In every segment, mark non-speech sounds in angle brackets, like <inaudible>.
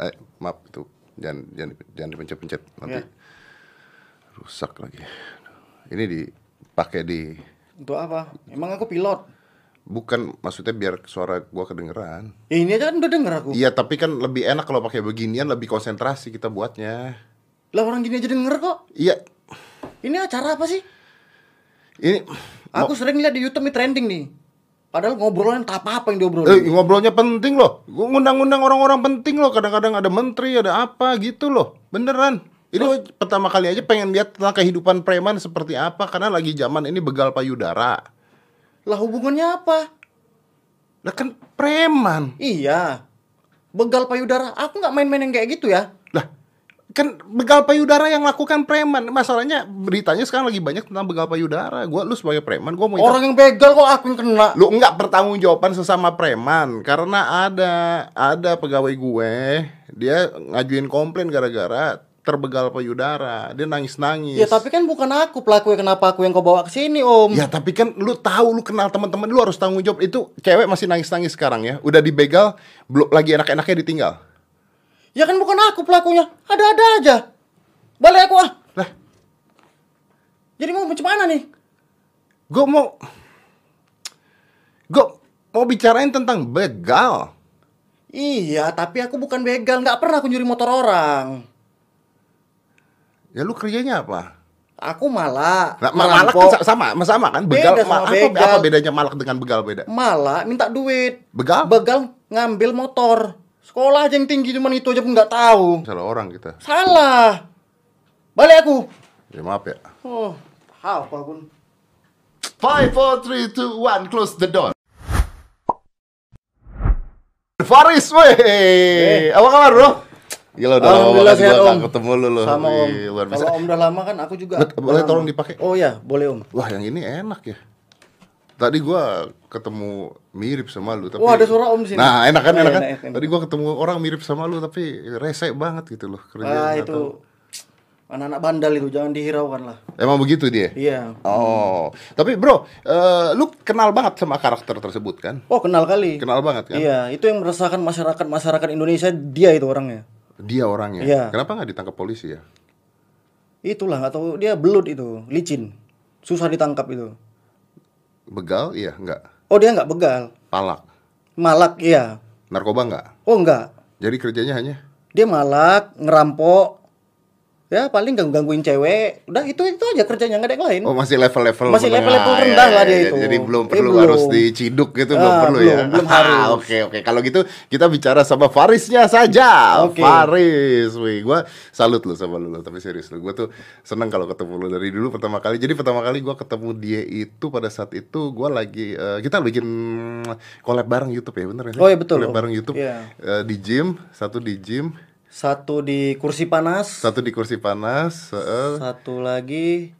Eh, maaf itu jangan jangan jangan dipencet-pencet nanti Ya. rusak lagi. Ini dipakai di Untuk apa? Emang aku pilot. bukan maksudnya biar suara gua kedengeran. Ya, ini aja kan udah denger aku. Iya, tapi kan lebih enak kalau pakai beginian lebih konsentrasi kita buatnya. Lah orang gini aja denger kok. Iya. Ini acara apa sih? Ini Aku sering lihat di YouTube nih trending nih. Padahal ngobrolan tak apa-apa yang diobrolin. Eh, ngobrolnya penting loh. Gua ngundang-undang orang-orang penting loh. Kadang-kadang ada menteri, ada apa gitu loh. Beneran. Ini gua pertama kali aja pengen lihat tentang kehidupan preman seperti apa karena lagi zaman ini begal payudara. Lah hubungannya apa? Lah kan preman. Iya. Begal payudara. Aku nggak main-main yang kayak gitu ya. Kan begal payudara yang lakukan preman. Masalahnya beritanya sekarang lagi banyak tentang begal payudara. Gua lu sebagai preman, gua mau Orang yang begal kok aku yang kena. lu enggak pertanggungjawaban sesama preman karena ada ada pegawai gue dia ngajuin komplain gara-gara terbegal payudara dia nangis nangis Ya tapi kan bukan aku pelakunya kenapa aku yang kau bawa ke sini om. ya tapi kan lu tahu lu kenal teman-teman lu harus tanggung jawab itu cewek masih nangis nangis sekarang ya udah dibegal belum lagi enak-enaknya ditinggal Ya kan bukan aku pelakunya. Ada-ada aja. Balik aku ah. lah Jadi mau macam mana nih? gue mau gue mau bicarain tentang begal Iya, tapi aku bukan begal. Nggak pernah aku nyuri motor orang. ya lu kerjanya apa Aku malah Nah, ma- malak kan sama, sama, sama kan begal, Beda sama ma- apa, begal. apa bedanya malak dengan begal beda malah minta duit. begal Begal ngambil motor. Sekolah aja yang tinggi cuman itu aja pun nggak tahu. salah orang kita Salah. Balik aku. ya maaf ya Oh, apa pun. Five, four, three, two, one, close the door. Faris, weh, apa kabar bro? Gila udah lama banget sehat, Om. nggak ketemu lu loh. Sama om. Kalau om udah lama kan aku juga. Bet- boleh tolong dipakai? Oh ya, boleh om. Wah yang ini enak ya. Tadi gua ketemu mirip sama lu tapi Wah, ada suara Om di sini. Nah, enak kan, Nah, enak kan? enak, enak. Tadi gua ketemu orang mirip sama lu tapi rese banget gitu loh kerjanya. Ah itu tahu. anak-anak bandal itu jangan dihiraukan lah. Emang begitu dia? Iya. Oh, tapi bro, eh, lu kenal banget sama karakter tersebut kan? Oh kenal kali. Kenal banget kan? Iya, itu yang meresahkan masyarakat masyarakat Indonesia dia itu orangnya. Dia orangnya. Iya. Kenapa nggak ditangkap polisi ya? Itulah nggak tahu dia belut itu, licin, susah ditangkap itu. Begal? Iya, enggak. Oh dia nggak begal, Palak. malak iya. Narkoba enggak? Oh enggak, Jadi kerjanya hanya dia malak, ngerampok, ya paling ganggu gangguin cewek. Udah itu itu aja kerjanya nggak ada yang lain. Oh masih level-level Masih menengah. level-level Ya, rendah ya, lah dia ya. itu. Jadi belum Eh, perlu belum. harus diciduk gitu belum Ah, perlu belum, ya. belum <laughs> Ah, harus. Oke oke kalau gitu kita bicara sama Farisnya saja. Oke. Faris, wih, gua salut lu sama lu, lu. tapi serius lu. Gua tuh seneng kalau ketemu lu dari dulu pertama kali. Jadi pertama kali gua ketemu dia itu pada saat itu gua lagi eh, kita bikin collab bareng YouTube ya bener ya? Oh, iya, betul, Collab bareng YouTube Iya. eh, di gym, satu di gym, Satu di kursi panas, satu di kursi panas, eh, satu lagi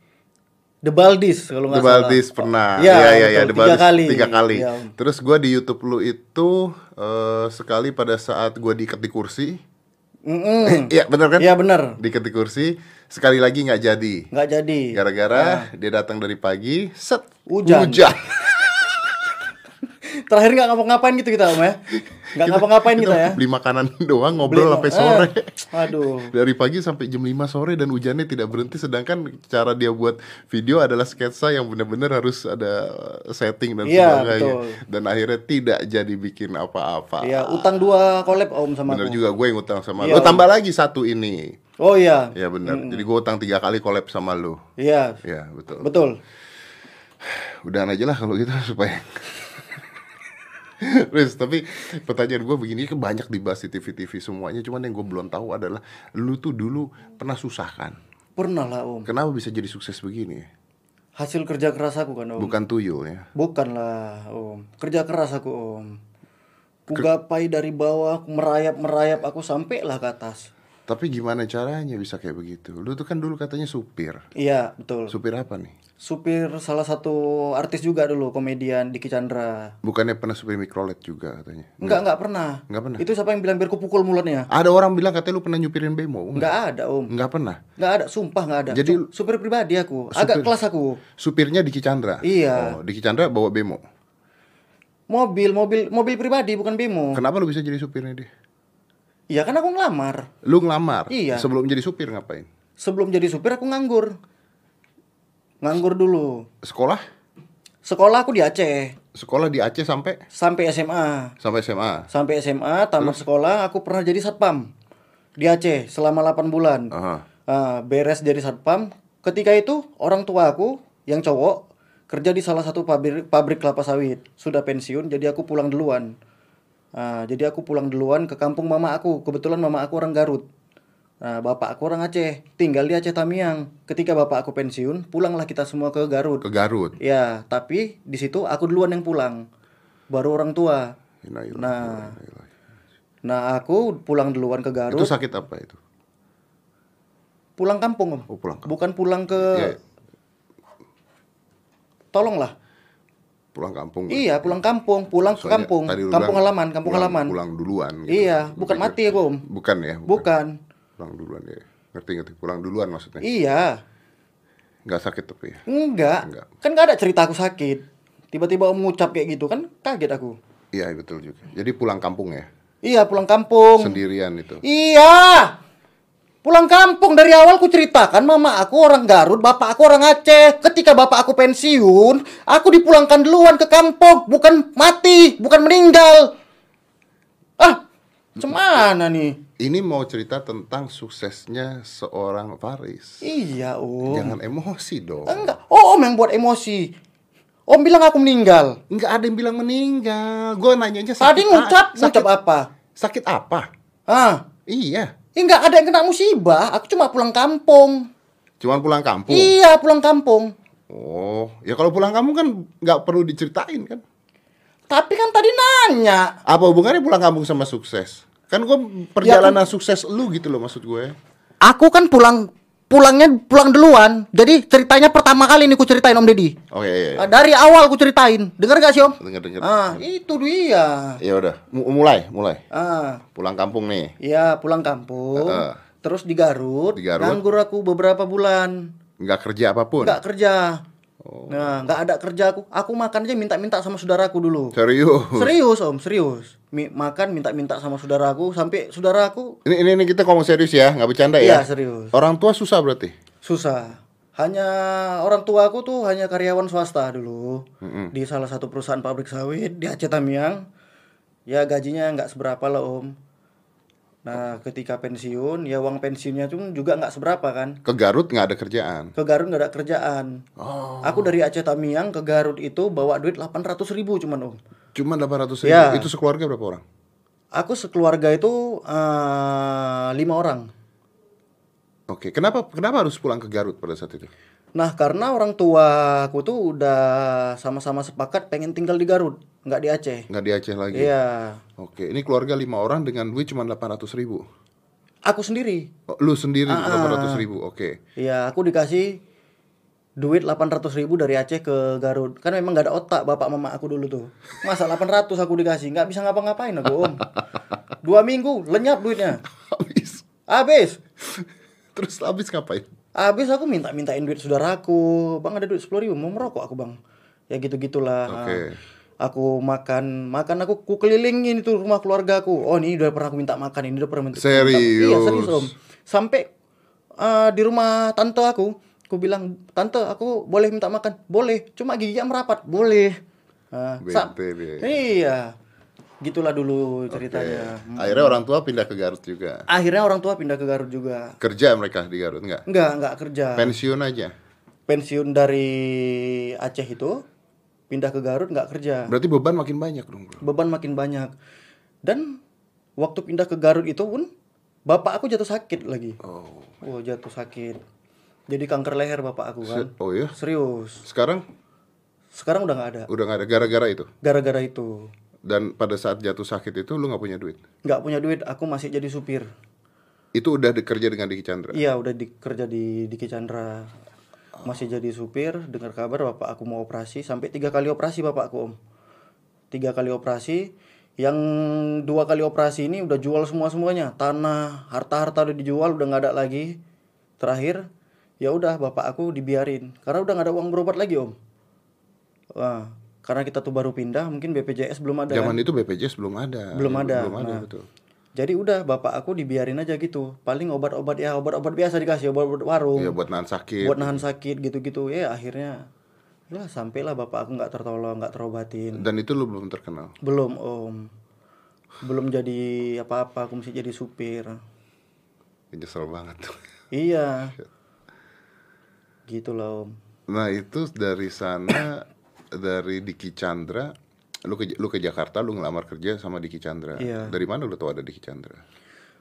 The Baldis kalau nggak The salah. Baldis pernah. Iya, iya, iya, betul. The tiga Baldis kali. Tiga kali. Om. Terus gua di YouTube lu itu eh, sekali pada saat gua diikat di kursi. Mm-mm. <laughs> Iya, bener kan? Iya bener, Diikat di kursi. Sekali lagi nggak jadi. nggak jadi. Gara-gara dia datang dari pagi, set Hujan. Hujan. <laughs> Terakhir nggak ngapa-ngapain gitu kita om ya, nggak ngapa-ngapain kita ya. Beli makanan <laughs> doang, ngobrol Beli- sampai sore. Eh, aduh. Dari pagi sampai jam 5 sore dan hujannya tidak berhenti sedangkan cara dia buat video adalah sketsa yang benar-benar harus ada setting dan Iya, sebagainya. betul. Dan akhirnya tidak jadi bikin apa-apa. Iya, utang dua collab om sama Bener aku. juga gue yang utang sama Iya, lu. Tambah lagi satu ini. Oh iya, Ya bener. Jadi gue utang tiga kali collab sama lu. iya, Ya betul. betul. <sighs> Udahan aja lah kalau gitu <laughs> supaya. <laughs> Terus tapi pertanyaan gue begini kan banyak dibahas di TV-TV semuanya. Cuman yang gue belum tahu adalah lu tuh dulu pernah susah kan? Pernah lah om. Kenapa bisa jadi sukses begini? Hasil kerja keras aku kan om. Bukan tuyul ya. Bukan lah om. Kerja keras aku om. Ku gapai dari bawah, merayap merayap aku sampai lah ke atas. Tapi gimana caranya bisa kayak begitu? Lu tuh kan dulu katanya supir. Iya betul. Supir apa nih? Supir salah satu artis juga dulu komedian Diki Chandra. Bukannya pernah supir mikrolet juga katanya? Enggak enggak pernah. Enggak pernah. Itu siapa yang bilang biar ku pukul mulutnya? Ada orang bilang katanya lu pernah nyupirin bemo. Enggak. Enggak ada om. Enggak pernah. Enggak ada, sumpah enggak ada. Jadi- Su- supir pribadi aku. Agak Supir- kelas aku. Supirnya Diki Chandra. Oh, Iya. Diki Chandra bawa bemo. Mobil, mobil, mobil pribadi bukan bemo. Kenapa lu bisa jadi supirnya dia? Iya kan aku ngelamar. Lu ngelamar. Iya. Sebelum jadi supir ngapain? Sebelum jadi supir aku nganggur. Nganggur dulu. Sekolah? Sekolah aku di Aceh Sekolah di Aceh sampai sampai SMA. sampai SMA. Sampai SMA tamat sekolah aku pernah jadi satpam di Aceh selama 8 bulan. Aha. Ah, beres jadi satpam. Ketika itu orang tua aku yang cowok kerja di salah satu pabrik pabrik kelapa sawit. Sudah pensiun jadi aku pulang duluan. Ah, jadi aku pulang duluan ke kampung mama aku. Kebetulan mama aku orang Garut. Nah, bapak aku orang Aceh, tinggal di Aceh Tamiang. Ketika bapak aku pensiun, pulanglah kita semua ke Garut. Ke Garut. Ya, tapi di situ aku duluan yang pulang. Baru orang tua. Nah. Nah, aku pulang duluan ke Itu Garut. sakit apa itu? Pulang kampung, Om. Oh, pulang kampung. Bukan pulang ke Iya, Tolonglah. pulang kampung. Iya, pulang kampung, pulang ke Soalnya kampung. lu Kampung bilang halaman, kampung pulang- halaman. Pulang duluan gitu. Iya, bukan pikir- mati ya, Om. Bukan ya? Bukan. Pulang duluan ya. Ngerti ngerti. Pulang duluan maksudnya. Iya. Nggak sakit tapi ya. Enggak. Enggak. Kan gak ada cerita aku sakit. Tiba-tiba Om ngucap kayak gitu kan kaget aku. Iya betul juga. Jadi pulang kampung ya. Iya, pulang kampung. Sendirian itu. Iya. Pulang kampung dari awal ku ceritakan mama aku orang Garut, bapak aku orang Aceh. Ketika bapak aku pensiun, aku dipulangkan duluan ke kampung, bukan mati, bukan meninggal. Ah, cemana nih? Ini mau cerita tentang suksesnya seorang Faris. Iya, Om. Jangan emosi dong. Enggak. Oh, Om yang buat emosi. Om bilang aku meninggal. Enggak ada yang bilang meninggal. Gue nanyanya sakit. Tadi ngucap, a- ngucap sakit, apa? sakit apa? Ah, Iya. enggak ada yang kena musibah. Aku cuma pulang kampung. Cuman pulang kampung. Iya, pulang kampung. Oh, ya kalau pulang kampung kan nggak perlu diceritain kan? Tapi kan tadi nanya. Apa hubungannya pulang kampung sama sukses? Kan gue perjalanan sukses lu gitu loh maksud gue. Aku kan pulang pulangnya pulang duluan. Jadi ceritanya pertama kali ini ku ceritain Om Deddy. Oh iya iya. Ah, Dari awal ku ceritain. Dengar gak sih Om? Dengar dengar. Ah, itu dia. Ya udah, mu- mulai mulai. Ah, Pulang kampung nih. iya pulang kampung. Heeh. Terus di Garut, Di Garut. nganggur aku beberapa bulan. Nggak kerja apa pun. Nggak kerja. Oh. Nah, nggak ada kerja aku. Aku makan aja minta-minta sama saudaraku dulu. Serius. Serius Om, serius. Mi- makan minta-minta sama saudaraku sampai saudaraku Ini, ini ini kita ngomong serius ya, nggak bercanda Iya, ya. serius. Orang tua susah berarti. susah. Hanya orang tua aku tuh hanya karyawan swasta dulu di salah satu perusahaan pabrik sawit di Aceh Tamiang. Ya gajinya nggak seberapa lah om. Nah ketika pensiun ya uang pensiunnya tuh juga nggak seberapa kan. Ke Garut nggak ada kerjaan. Ke Garut nggak ada kerjaan. Oh. Aku dari Aceh Tamiang ke Garut itu bawa duit 800 ribu cuman om. Cuma 800 ribu. Iya. Itu sekeluarga berapa orang? Aku sekeluarga itu eh, lima orang. Oke, kenapa kenapa harus pulang ke Garut pada saat itu? Nah karena orang tua aku tuh udah sama-sama sepakat pengen tinggal di Garut, nggak di Aceh. Nggak di Aceh lagi. Iya, Oke, ini keluarga lima orang dengan duit cuma 800 ribu. aku sendiri. Oh, lu sendiri Ah, 800 ribu, oke. Iya, aku dikasih duit 800 ribu dari Aceh ke Garut. Kan memang nggak ada otak bapak mama aku dulu tuh. Masa 800 aku dikasih, nggak bisa ngapa-ngapain aku om. Dua minggu lenyap duitnya. <laughs> Habis. Habis. Terus habis ngapain? Habis aku minta-mintain duit saudaraku. Bang ada duit 10 ribu, mau merokok aku bang. Ya gitu-gitulah. Oke. Aku makan, makan aku ku kelilingin itu rumah keluarga aku. Oh ini udah pernah aku minta makan, ini udah pernah minta. Serius? Iya serius om. Sampai eh, di rumah tante aku, aku bilang tante aku boleh minta makan, boleh. Cuma giginya merapat, boleh. Sa- Bete dia. iya, gitulah dulu ceritanya. Oke. Akhirnya orang tua pindah ke Garut juga. Akhirnya orang tua pindah ke Garut juga. Kerja mereka di Garut enggak? Enggak, enggak kerja. Pensiun aja. Pensiun dari Aceh itu pindah ke Garut nggak kerja. Berarti beban makin banyak dong, Bro. beban makin banyak dan waktu pindah ke Garut itu pun bapak aku jatuh sakit lagi Oh. oh jatuh sakit jadi kanker leher bapak aku kan Se- Oh ya. serius Sekarang sekarang udah nggak ada udah nggak ada gara-gara itu. gara-gara itu Dan pada saat jatuh sakit itu lu nggak punya duit. nggak punya duit aku masih jadi supir. Itu udah dikerja dengan Diki Chandra. iya udah di, kerja di Diki Chandra. Masih jadi supir dengar kabar bapak aku mau operasi. Sampai tiga kali operasi bapakku om. Tiga kali operasi. Yang dua kali operasi ini udah jual semua semuanya tanah harta harta udah dijual udah nggak ada lagi. Terakhir ya udah bapak aku dibiarin. Karena udah nggak ada uang berobat lagi om. Wah, karena kita tuh baru pindah mungkin BPJS belum ada Zaman kan? itu BPJS belum ada. belum ada Belum ada Nah, betul. Jadi udah bapak aku dibiarin aja gitu. Paling obat-obat ya obat-obat biasa dikasih obat-obat warung. Iya buat nahan sakit. buat nahan sakit gitu-gitu ya akhirnya ya sampailah bapak aku nggak tertolong nggak terobatin Dan itu lu belum terkenal. belum om belum jadi apa-apa aku mesti jadi supir Nyesel banget tuh. iya <laughs> gitu loh om Nah itu dari sana dari Diki Chandra lu ke lu ke Jakarta lu ngelamar kerja sama Diki Chandra. Iya. Dari mana lu tahu ada Diki Chandra?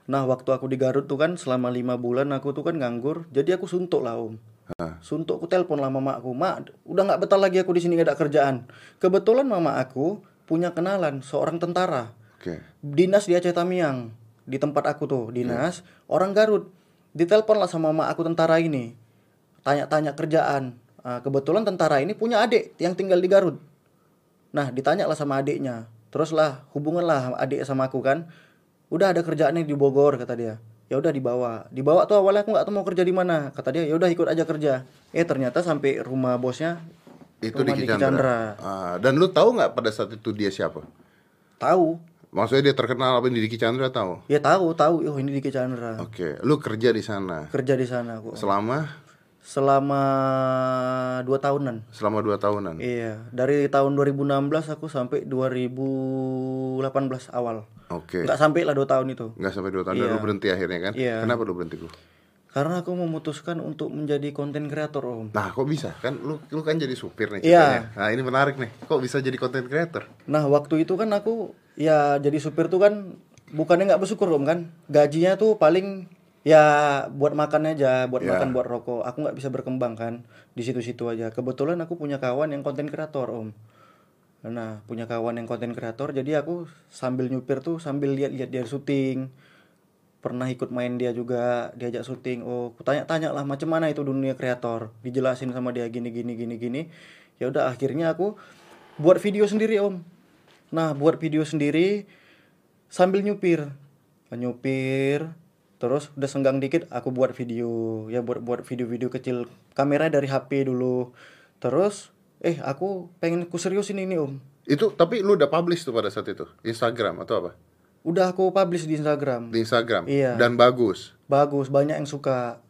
nah waktu aku di Garut tuh kan selama lima bulan aku tuh kan nganggur jadi aku suntuk lah om Hah. suntuk aku telepon lah mama aku mak udah nggak betah lagi aku di sini gak ada kerjaan kebetulan mama aku punya kenalan seorang tentara Oke. dinas di Aceh Tamiang di tempat aku tuh dinas orang Garut ditelepon lah sama mama aku tentara ini tanya-tanya kerjaan kebetulan tentara ini punya adik yang tinggal di Garut. Nah ditanya lah sama adiknya. Terus lah hubungan lah adik sama aku kan. Udah ada kerjaannya di Bogor kata dia. Ya udah dibawa. Dibawa tuh awalnya aku nggak tahu mau kerja di mana. Kata dia ya udah ikut aja kerja. Eh ternyata sampai rumah bosnya Itu rumah Diki Diki Chandra. Ah, dan lu tahu nggak pada saat itu dia siapa? tahu. Maksudnya dia terkenal apa di Diki Chandra tahu? ya tahu tahu. Oh ini Diki Chandra. Oke, lu kerja di sana. Kerja di sana aku. Selama selama dua tahunan selama dua tahunan. iya dari tahun 2016 aku sampai 2018 awal Oke. nggak sampai lah dua tahun itu Nggak sampai dua tahun dan Iya. lu berhenti akhirnya kan? Iya. Kenapa lu berhenti lu? karena aku memutuskan untuk menjadi konten kreator om Nah, kok bisa? Kan lu lu kan jadi supir nih Iya. ceritanya. Nah, ini menarik nih. Kok bisa jadi content creator? nah waktu itu kan aku ya jadi supir tuh kan bukannya nggak bersyukur om kan gajinya tuh paling ya buat makan aja buat Ya. makan buat rokok. Aku nggak bisa berkembang kan di situ-situ aja. Kebetulan aku punya kawan yang konten kreator om. Nah punya kawan yang konten kreator jadi aku sambil nyupir tuh sambil lihat-lihat dia syuting. Pernah ikut main dia juga diajak syuting. Oh aku tanya-tanya lah macam mana itu dunia kreator? Dijelasin sama dia gini gini gini gini. Ya udah akhirnya aku buat video sendiri om. Nah buat video sendiri sambil nyupir. Nyupir terus udah senggang dikit aku buat video ya buat buat video-video kecil kamera dari HP dulu terus eh aku pengen ku seriusin ini om Itu tapi lu udah publish tuh pada saat itu. Instagram atau apa? udah aku publish di Instagram Di Instagram. Iya. Dan bagus. bagus banyak yang suka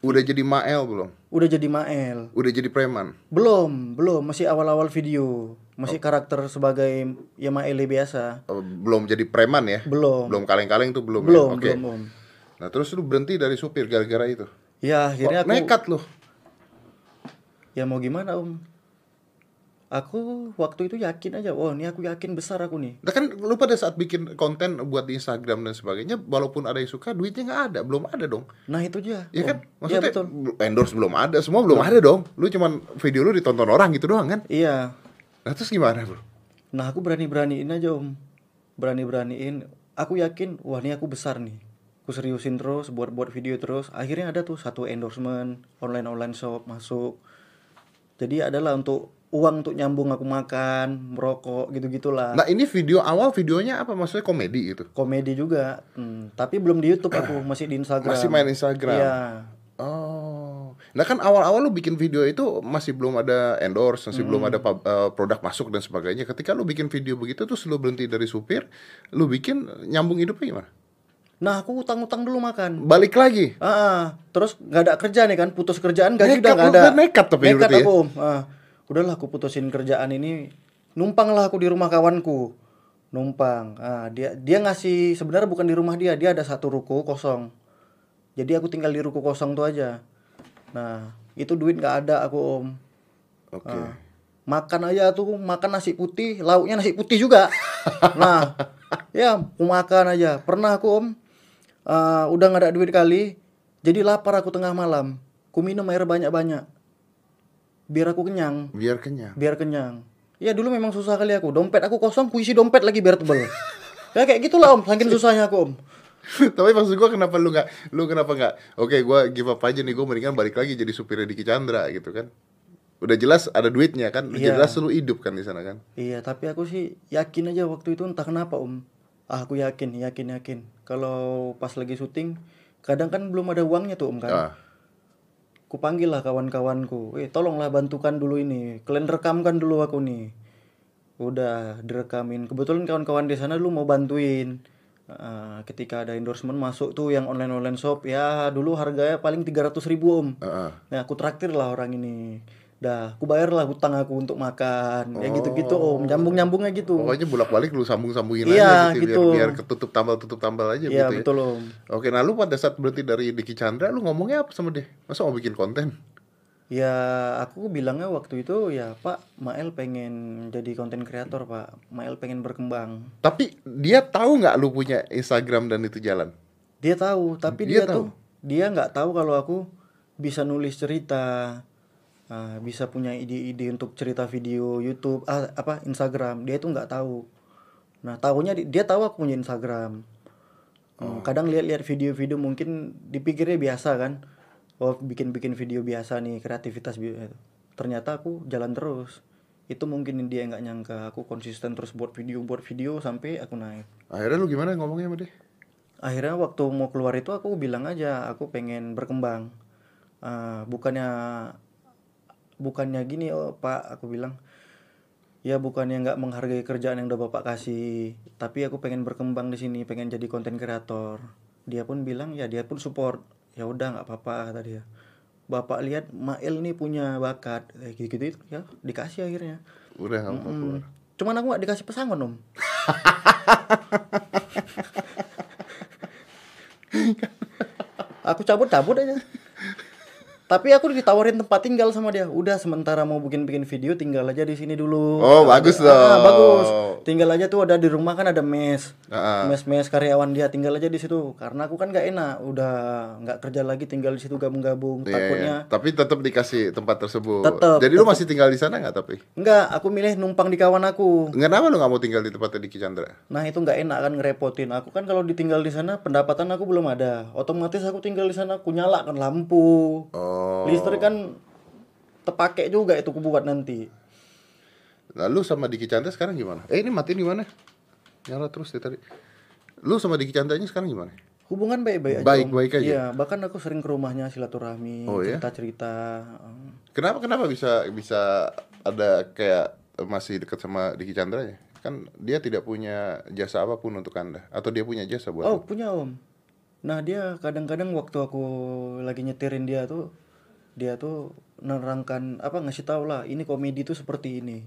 Udah jadi Mael belum? udah jadi Mael Udah jadi preman. belum belum masih awal-awal video masih karakter sebagai ya Maele biasa Oh, belum jadi preman ya? belum Belum kaleng-kaleng tuh belum. belum ya? Oke. belum om Nah, terus lu berhenti dari supir gara-gara itu. ya akhirnya Kok aku nekat lu. ya mau gimana om aku waktu itu yakin aja oh ini aku yakin besar aku nih Nah kan lu pada saat bikin konten buat di Instagram dan sebagainya, walaupun ada yang suka, duitnya nggak ada, belum ada dong. nah itu aja Ya Om. kan? iya Maksudnya betul endorse belum ada, semua belum ada dong. Lu cuman video lu ditonton orang gitu doang kan? iya Nah terus gimana bro? nah aku berani beraniin aja om berani beraniin aku yakin wah ini aku besar nih aku seriusin terus buat buat video terus akhirnya ada tuh satu endorsement online online shop masuk jadi adalah untuk uang untuk nyambung aku makan merokok gitu gitulah Nah ini video awal videonya apa? Maksudnya komedi gitu? komedi juga Hmm, tapi belum di YouTube aku <coughs> masih di Instagram Masih main Instagram? iya Oh, nah kan awal-awal lu bikin video itu masih belum ada endorse, masih belum ada eh, produk masuk dan sebagainya. Ketika lu bikin video begitu terus lu berhenti dari supir, lu bikin nyambung hidupnya gimana? Nah aku utang-utang dulu makan Balik lagi. Ah, ah. terus nggak ada kerja nih kan, putus kerjaan gaji Nekat, udah nggak lu ada. nekat tapi nekat ya? aku. Om. Ah, udahlah aku putusin kerjaan ini, numpang lah aku di rumah kawanku, numpang. Ah, dia dia ngasih sebenarnya bukan di rumah dia, dia ada satu ruko kosong. Jadi aku tinggal di ruko kosong tuh aja. Nah itu duit nggak ada aku om. Oke. Ah, makan aja tuh makan nasi putih, lauknya nasi putih juga. <laughs> nah, ya aku makan aja. Pernah aku om, eh, udah nggak ada duit kali, jadi lapar aku tengah malam. Ku minum air banyak-banyak, biar aku kenyang, Biar kenyang. biar kenyang. Ya dulu memang susah kali aku. Dompet aku kosong, ku isi dompet lagi biar tebel. <laughs> ya kayak gitulah om, saking susahnya aku om. <laughs> Tapi maksud gua kenapa lu nggak, lu kenapa nggak? Oke, gua give up aja nih, gua mendingan balik lagi jadi supirnya Diki Chandra gitu kan? Udah jelas ada duitnya kan, udah Iya. jelas lu hidup kan di sana kan? Iya, tapi aku sih yakin aja waktu itu entah kenapa om. Ah, aku yakin, yakin, yakin. Kalau pas lagi syuting, kadang kan belum ada uangnya tuh om kan. Ah, Ku panggil lah kawan-kawanku, eh tolonglah bantukan dulu ini, kalian rekamkan dulu aku nih. Udah direkamin. Kebetulan kawan-kawan di sana dulu mau bantuin. Eh, ketika ada endorsement masuk tuh yang online online shop ya dulu harganya paling 300 ribu om Heeh. Nah, aku traktir lah orang ini. Dah, aku bayar lah hutang aku untuk makan. Ya gitu-gitu om, nyambung-nyambungnya gitu. Pokoknya bolak-balik lu sambung-sambungin Iya, aja gitu, gitu. biar biar ketutup tambal tutup tambal aja Iya gitu ya. betul om. Oke, nah lu pada saat berhenti dari Diki Chandra lu ngomongnya apa sama dia? Masa mau bikin konten? Ya aku bilangnya waktu itu ya Pak Mael pengen jadi konten kreator Pak. Mael pengen berkembang. Tapi dia tahu nggak lu punya Instagram dan itu jalan? Dia tahu, tapi Dia dia, tahu? tuh dia nggak tahu kalau aku bisa nulis cerita, ah, bisa punya ide-ide untuk cerita video YouTube, ah, apa Instagram. Dia itu nggak tahu. Nah tahunya di- dia tahu aku punya Instagram. Hmm, Kadang lihat-lihat video-video mungkin dipikirnya biasa kan. Oh bikin-bikin video biasa nih kreativitas bi- ternyata aku jalan terus. Itu mungkin dia nggak nyangka aku konsisten terus buat video buat video sampai aku naik Akhirnya lu gimana ngomongnya sama dia? akhirnya waktu mau keluar itu aku bilang aja aku pengen berkembang Ah, bukannya bukannya gini oh pak aku bilang ya bukannya nggak menghargai kerjaan yang udah bapak kasih tapi aku pengen berkembang di sini pengen jadi konten kreator. Dia pun bilang ya dia pun support. Ya udah nggak apa-apa kata dia. Bapak lihat Mail nih punya bakat. Eh, gitu-gitu itu ya dikasih akhirnya. Udah nggak Hmm. keluar. cuman aku nggak dikasih pesangon om. <laughs> Aku cabut-cabut aja tapi aku ditawarin tempat tinggal sama dia udah sementara mau bikin bikin video tinggal aja di sini dulu Oh, bagus Ah, dong. bagus tinggal aja tuh ada di rumah kan ada mes Ah, ah. mes mes karyawan dia tinggal aja di situ karena aku kan nggak enak udah nggak kerja lagi tinggal di situ gabung-gabung Iya, takutnya iya. Tapi tetap dikasih tempat tersebut. Tetep, Jadi lu masih tinggal di sana nggak tapi? Enggak, aku milih numpang di kawan aku. Kenapa lu nggak mau tinggal di tempatnya Diki Chandra? Nah itu nggak enak kan ngerepotin. Aku kan kalau ditinggal di sana pendapatan aku belum ada. Otomatis aku tinggal di sana aku nyalakan lampu. Oh. Listrik kan terpakai juga itu aku buat nanti. Lalu sama Diki Chandra sekarang gimana? Eh ini matiin gimana? Nyala terus ya tadi. Lu sama Diki Chandra sekarang gimana? Hubungan baik-baik aja. Baik-baik aja? Iya, bahkan aku sering ke rumahnya silaturahmi, Oh, iya? cerita-cerita. Kenapa kenapa bisa bisa ada kayak masih dekat sama Diki Chandra ya? Kan dia tidak punya jasa apa pun untuk anda atau dia punya jasa buat Oh, lu? punya Om. Nah, dia kadang-kadang waktu aku lagi nyetirin dia tuh dia tuh nerangkan apa ngasih tahu lah ini komedi tuh seperti ini.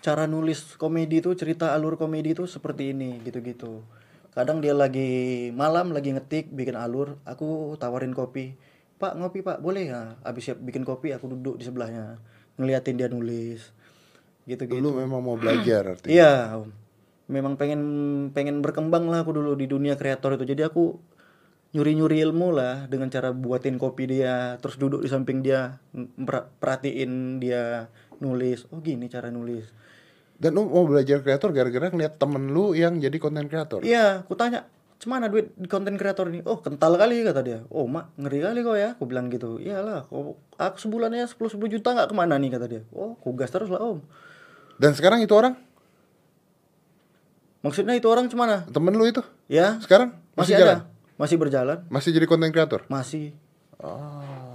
Cara nulis komedi tuh cerita alur komedi tuh seperti ini gitu-gitu. Kadang dia lagi malam lagi ngetik bikin alur, aku tawarin kopi. Pak ngopi pak boleh ya? Abis siap bikin kopi aku duduk di sebelahnya ngeliatin dia nulis gitu-gitu. Lu memang mau belajar artinya. Iya. Memang pengen pengen berkembang lah aku dulu di dunia kreator itu. Jadi aku nyuri-nyuri ilmu lah dengan cara buatin kopi dia, terus duduk di samping dia, perhatiin dia nulis. Oh gini cara nulis. Dan lu mau belajar kreator gara-gara ngeliat temen lu yang jadi konten kreator. Iya, aku tanya, "Cemana duit di konten kreator ini?" "Oh, kental kali," kata dia. "Oh, Mak, ngeri kali kau ya." Aku bilang gitu. "Iyalah, kok aku sebulannya 10 10 juta nggak ke mana nih?" kata dia. "Oh, aku gas terus lah, Om." Dan sekarang itu orang Maksudnya itu orang cemana? temen lu itu Ya, sekarang masih, masih, jalan? Masih berjalan. Masih jadi konten kreator? Masih.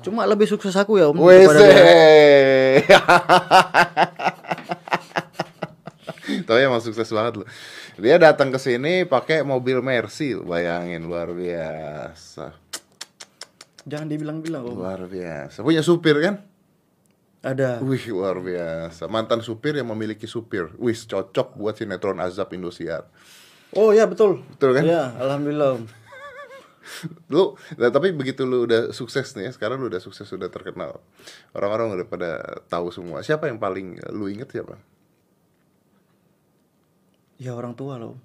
Cuma lebih sukses aku ya om. WC. daripada dia. <laughs> Tapi emang sukses banget loh. Dia datang ke sini pakai mobil Mercy, bayangin luar biasa. Jangan dibilang-bilang om. Luar biasa. Punya supir kan? Ada. Wih, luar biasa. Mantan supir yang memiliki supir. Wih, cocok buat sinetron Azab Indosiar. Oh ya betul. Betul kan? Ya, alhamdulillah om. Lu, nah, tapi begitu lu udah sukses nih ya, sekarang lu udah sukses, udah terkenal. Orang-orang udah pada tahu semua. Siapa yang paling lu inget siapa? Ya orang tua loh.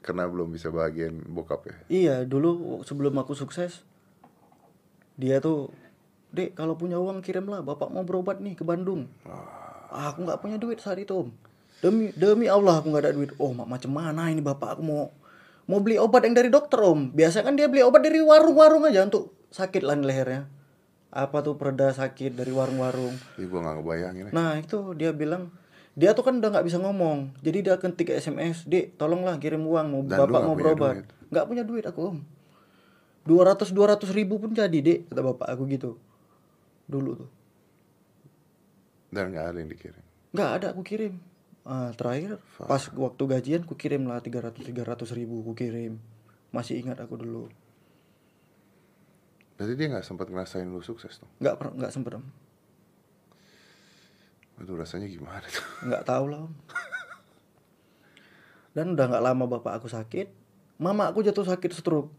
Karena belum bisa bagian bokap ya. Iya dulu sebelum aku sukses dia tuh dek kalau punya uang kirimlah bapak mau berobat nih ke Bandung ah, aku nggak punya duit saat itu om demi demi Allah aku nggak ada duit oh mak macam mana ini bapak aku mau mau beli obat yang dari dokter om. Biasa kan dia beli obat dari warung-warung aja untuk sakit lah lehernya. Apa tuh pereda sakit dari warung-warung? Ih, gua nggak ngebayangin ya. Nah itu dia bilang dia tuh kan udah nggak bisa ngomong, jadi dia ketik SMS, dek tolonglah kirim uang, mau Dan bapak mau berobat, nggak punya duit aku om, dua ratus dua ratus ribu pun jadi dek kata bapak aku gitu, dulu tuh, Dan nggak ada yang dikirim. nggak ada aku kirim, ah, terakhir pas waktu gajian aku kirim lah tiga ratus tiga ratus ribu aku kirim, masih ingat aku dulu. Berarti dia nggak sempat ngerasain lu sukses tuh. nggak nggak sempet om. Aduh rasanya gimana tuh? <laughs> nggak tahu lah om. Dan udah nggak lama bapak aku sakit mama aku jatuh sakit stroke.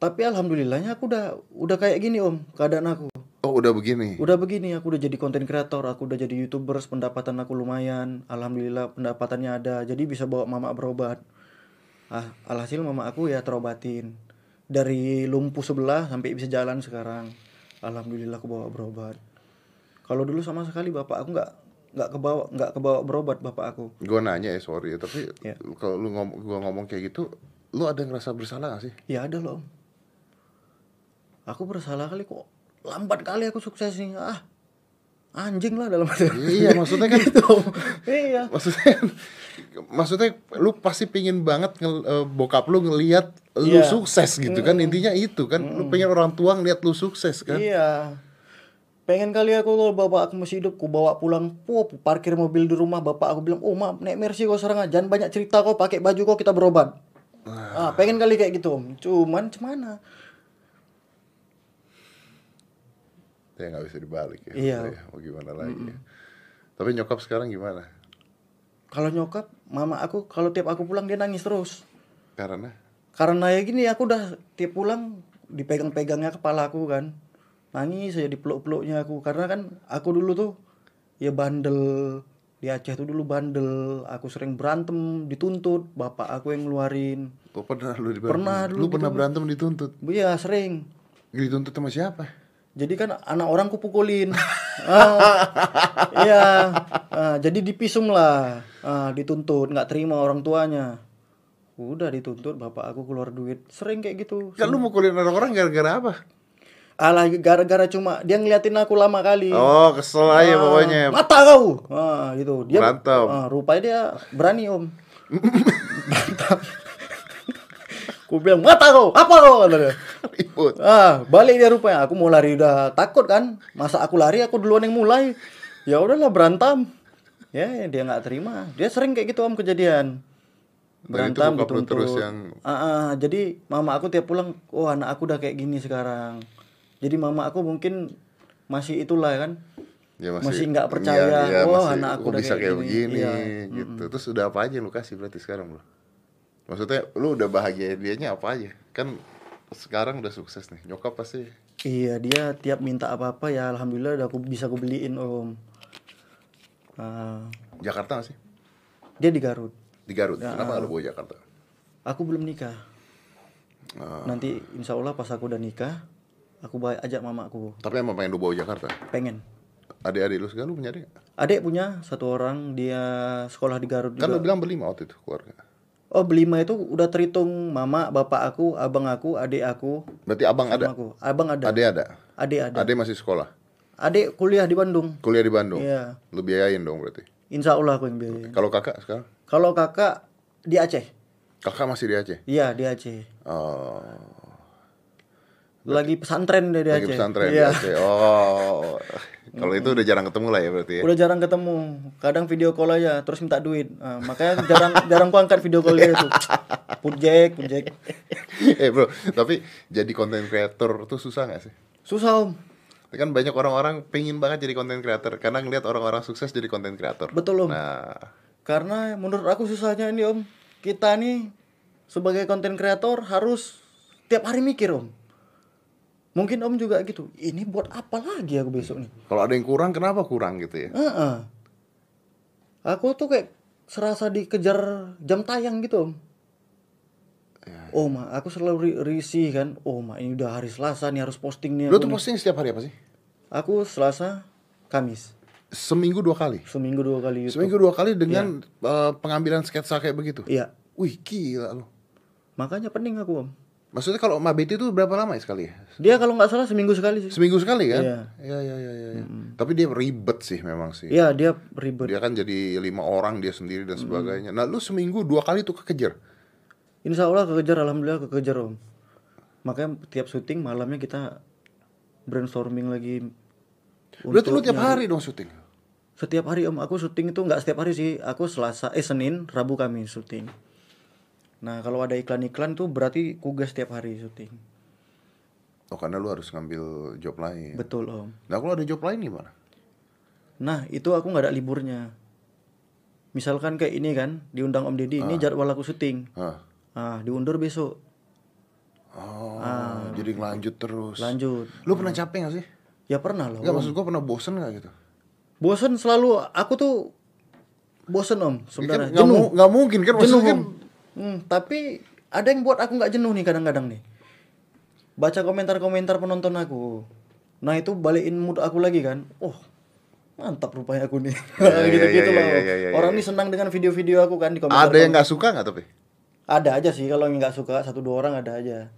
Tapi alhamdulillahnya aku udah udah kayak gini om keadaan aku Oh udah begini. udah begini aku udah jadi konten kreator aku udah jadi youtubers pendapatan aku lumayan alhamdulillah pendapatannya ada jadi bisa bawa mama berobat ah alhasil mama aku ya terobatin dari lumpuh sebelah sampai bisa jalan sekarang alhamdulillah aku bawa berobat kalau dulu sama sekali bapak aku nggak nggak kebawa nggak kebawa berobat bapak aku Gue nanya ya sorry ya, tapi Ya. kalau lu ngomong gua ngomong kayak gitu, lu ada ngerasa bersalah gak sih? ya ada loh Om. aku bersalah kali kok lambat kali aku sukses nih. Ah anjing lah dalam hati Iya, maksudnya kan- <laughs> Gitu, Om. iya. Maksudnya, maksudnya lu pasti pingin banget ngel- eh, bokap lu ngelihat lu Iya. sukses gitu kan. Intinya itu kan lu pengen orang tua ngeliat lu sukses kan. Iya. Pengen kali aku kalau bapak aku masih hidup, ku bawa pulang, pup, parkir mobil di rumah, bapak aku bilang, oh ma, naik Mercy kau sekarang, jangan banyak cerita kau, pakai baju kau kita berobat. Ah, pengen kali kayak gitu om, cuman cemana? Ya nggak bisa dibalik ya Iya. Ya, mau gimana lagi ya. tapi nyokap sekarang gimana Kalau nyokap, mama aku kalau tiap aku pulang dia nangis terus. karena Karena ya gini, aku udah tiap pulang dipegang-pegangnya kepala aku kan, nangis saya dipeluk-peluknya aku, karena kan aku dulu tuh ya bandel di Aceh tuh dulu bandel, aku sering berantem, dituntut, bapak aku yang ngeluarin. oh, pernah lu diberantem? Pernah dulu lu pernah gitu. berantem dituntut Iya sering. dituntut sama siapa Jadi kan anak orang kupukulin. <laughs> ah, iya. Ah, jadi dipisum lah. Ah, dituntut, nggak terima orang tuanya. Udah dituntut, bapak aku keluar duit. Sering kayak gitu. kan lu mukulin orang-orang gara-gara apa Alah gara-gara cuma dia ngeliatin aku lama kali. oh kesel aja Ah, pokoknya Mata kau. Ah, gitu. Dia Berantem. Ah, rupanya dia berani, Om. Berantem. <laughs> Ku bilang, "Mata kau. Apa kau?" kata dia. <laughs> ribut Ah, balik dia rupanya. Aku mau lari udah takut kan. Masa aku lari aku duluan yang mulai. Ya udahlah berantem. Ya, dia nggak terima. Dia sering kayak gitu om kejadian. Itu Berantem lu dituntut. terus yang- Ah, ah, jadi mama aku tiap pulang, oh anak aku udah kayak gini sekarang. Jadi mama aku mungkin masih itulah kan. ya Masih nggak percaya, wah, anak aku oh, udah bisa kayak kayak gini. begini Iya. gitu terus udah apa aja yang lu kasih berarti sekarang bro maksudnya lu udah bahagia dianya apa aja kan sekarang udah sukses nih nyokap pasti Iya, dia tiap minta apa-apa ya alhamdulillah udah aku bisa aku beliin om. Ah, Jakarta gak sih dia di Garut. di Garut Ya. kenapa nggak lu bawa Jakarta Aku belum nikah. Ah, Nanti insya Allah pas aku udah nikah, aku bawa ajak mamaku. tapi emang pengen lu bawa Jakarta Pengen. adik-adik lu segala lu punya adik? Adik punya satu orang dia sekolah di Garut kan lu juga. bilang berlima waktu itu keluarga Oh berlima itu udah terhitung mama, bapak aku, abang aku, adik aku, berarti abang ada aku. Abang ada. adik ada Adik ada. adik masih sekolah Adik kuliah di Bandung. kuliah di Bandung Iya. lu biayain dong berarti Insya Allah aku yang biayain. kalau kakak sekarang Kalau kakak di Aceh. kakak masih di Aceh Iya di Aceh. oh Lagi pesantren dia di lagi Aceh. pesantren di Iya. Aceh oh <laughs> kalau itu udah jarang ketemu lah ya berarti ya Udah jarang ketemu. Kadang video call aja terus minta duit. Nah, makanya jarang <laughs> jarang ku angkat video call dia tuh. Put jack. <laughs> eh bro tapi jadi content creator tuh susah gak sih Susah om. kan banyak orang-orang pengen banget jadi content creator karena ngeliat orang-orang sukses jadi content creator Betul om. nah Karena menurut aku susahnya ini om. Kita nih sebagai konten kreator harus tiap hari mikir om. Mungkin om juga gitu. Ini buat apa lagi aku besok nih? kalau ada yang kurang kenapa kurang gitu ya Heeh. Aku tuh kayak serasa dikejar jam tayang gitu om. Oh ma, aku selalu ri- risih kan. Oh ma, ini udah hari Selasa nih harus posting nih. lu tuh nih. posting setiap hari apa sih Aku Selasa, Kamis, seminggu dua kali seminggu dua kali YouTube. seminggu dua kali dengan eh, pengambilan sketsa kayak begitu Iya, wih gila lu makanya pening aku om. Maksudnya kalau Mabeti itu berapa lama ya sekali ya Dia kalau nggak salah seminggu sekali sih. seminggu sekali kan Iya. iya iya iya iya iya. tapi dia ribet sih memang sih Iya dia ribet. dia kan jadi lima orang dia sendiri dan sebagainya nah lu seminggu dua kali tuh kekejar Insya Allah kekejar, alhamdulillah kekejar om. Makanya tiap syuting malamnya kita brainstorming lagi. berarti lu tiap hari dong syuting Setiap hari om, aku syuting itu nggak setiap hari sih. Aku Selasa, eh Senin, Rabu kami syuting. Nah kalau ada iklan-iklan tuh berarti kugas setiap hari syuting. Oh karena lu harus ngambil job lain. Betul om. Nah kalau ada job lain gimana? Nah itu aku nggak ada liburnya. Misalkan kayak ini kan diundang Om Deddy, ini jadwal aku syuting. Hah. Ah diundur besok. Oh, jadi ngelanjut terus. Lanjut. Lu pernah capek gak sih? Ya pernah loh. Enggak maksud gua pernah bosen gak gitu? Bosen selalu aku tuh bosen om Kan sebenarnya. nggak mu- nggak mungkin kan jenuh maksudnya kan om. Hmm, tapi ada yang buat aku nggak jenuh nih kadang-kadang nih. Baca komentar-komentar penonton aku. Nah itu balikin mood aku lagi kan. Oh mantap rupanya aku nih. Iya, iya, <laughs> Gitu-gitu iya, loh. Orang nih senang dengan video-video aku kan di komentar. ada yang nggak suka nggak tapi? Ada aja sih kalau yang nggak suka satu dua orang ada aja.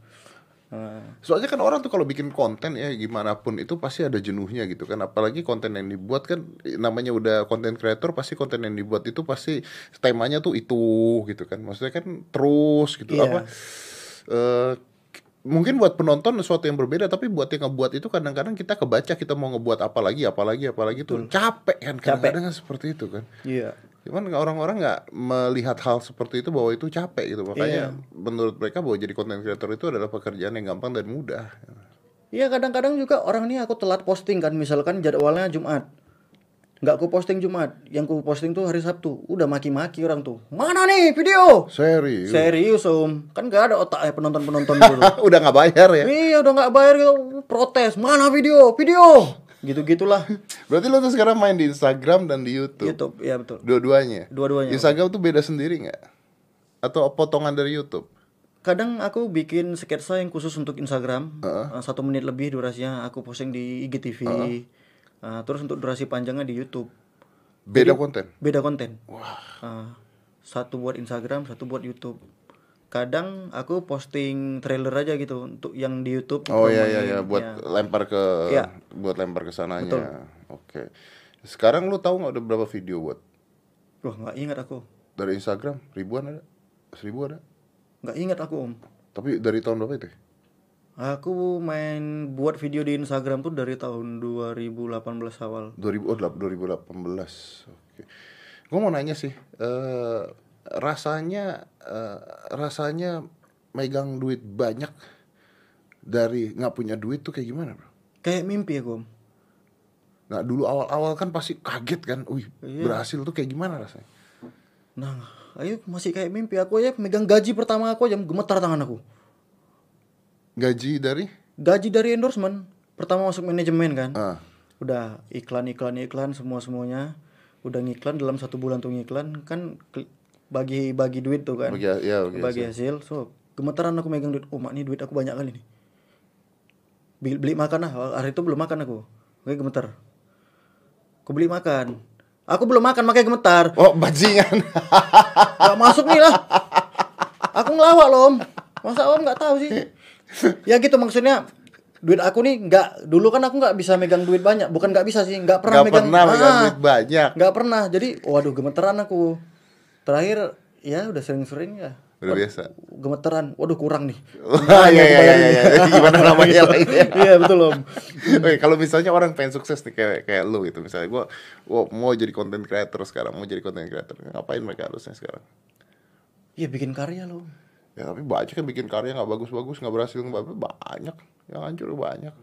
Nah, Soalnya kan orang tuh kalau bikin konten ya gimana pun itu pasti ada jenuhnya gitu kan. Apalagi konten yang dibuat kan namanya udah konten kreator pasti konten yang dibuat itu pasti temanya tuh itu gitu kan. Maksudnya kan terus gitu Iya. apa eh, mungkin buat penonton sesuatu yang berbeda tapi buat yang ngebuat itu kadang-kadang kita kebaca kita mau ngebuat apa lagi apa lagi apa lagi tuh capek kan kadang-kadang kan seperti itu kan. iya. Cuman orang-orang nggak melihat hal seperti itu bahwa itu capek gitu. Makanya menurut mereka bahwa jadi content creator itu adalah pekerjaan yang gampang dan mudah. Iya kadang-kadang juga orang nih aku telat posting kan. Misalkan jadwalnya Jumat. Nggak aku posting Jumat. Yang ku posting tuh hari Sabtu. Udah maki-maki orang tuh. Mana nih video? Serius. serius om. Kan gak ada otak ya penonton penonton <laughs> dulu. Udah nggak bayar ya? iya udah nggak bayar gitu. Protes. Mana video? Video gitu gitulah <laughs> Berarti lo tuh sekarang main di Instagram dan di YouTube. YouTube ya betul Dua-duanya. Dua-duanya. Instagram tuh beda sendiri nggak? Atau potongan dari YouTube? kadang aku bikin sketsa yang khusus untuk Instagram eh, satu menit lebih durasinya aku posting di IGTV Eh, terus untuk durasi panjangnya di YouTube Beda konten. beda konten Wah. Ah, satu buat Instagram, satu buat YouTube. Kadang aku posting trailer aja gitu untuk yang di YouTube. Oh iya iya dipromoin, iya buat ya. lempar ke Iya. buat lempar ke sananya. Oke. Sekarang lu tahu nggak ada berapa video buat Wah nggak ingat aku, dari Instagram? Ribuan ada? Seribu ada? nggak ingat aku om. Tapi dari tahun berapa itu? ya? Aku main buat video di Instagram tuh dari tahun 2018 awal. 2000 oh, 2018. Oke. Gue mau nanya sih, eh rasanya eh, rasanya megang duit banyak dari nggak punya duit tuh kayak gimana, Bro? Kayak mimpi aku om. Nah, dulu awal-awal kan pasti kaget kan. Wih, berhasil tuh kayak gimana rasanya? Nah, ayo masih kayak mimpi aku aja megang gaji pertama aku aja gemetar tangan aku. Gaji dari Gaji dari endorsement pertama masuk manajemen kan. ah, udah iklan iklan iklan semua semuanya udah ngiklan dalam satu bulan tuh ngiklan kan bagi bagi duit tuh kan bagi ya bagi bagi hasil so gemetaran aku megang duit oh mak nih duit aku banyak kali nih beli, beli makan lah hari itu belum makan aku oke gemetar aku beli makan aku belum makan makanya gemetar Oh, bajingan. <laughs> Gak masuk nih lah. Aku ngelawak loh om. Masa om nggak tahu sih? Ya gitu maksudnya. Duit aku nih nggak dulu kan aku nggak bisa megang duit banyak. Bukan nggak bisa sih, nggak pernah Gak megang. pernah megang Ah, duit banyak. Nggak pernah. Jadi, waduh gemeteran aku. Terakhir ya udah sering-sering ya. Udah biasa. Gemeteran. Waduh kurang nih. <laughs> Wah, iya iya iya iya. Gimana namanya <laughs> lagi? Iya betul om. Oke, kalau misalnya orang pengen sukses nih kayak kayak lu gitu misalnya gua, gua mau jadi content creator sekarang, mau jadi content creator. Ngapain mereka harusnya sekarang? Iya bikin karya loh. Ya tapi banyak kan bikin karya nggak bagus-bagus, nggak berhasil nggak banyak. Yang hancur banyak.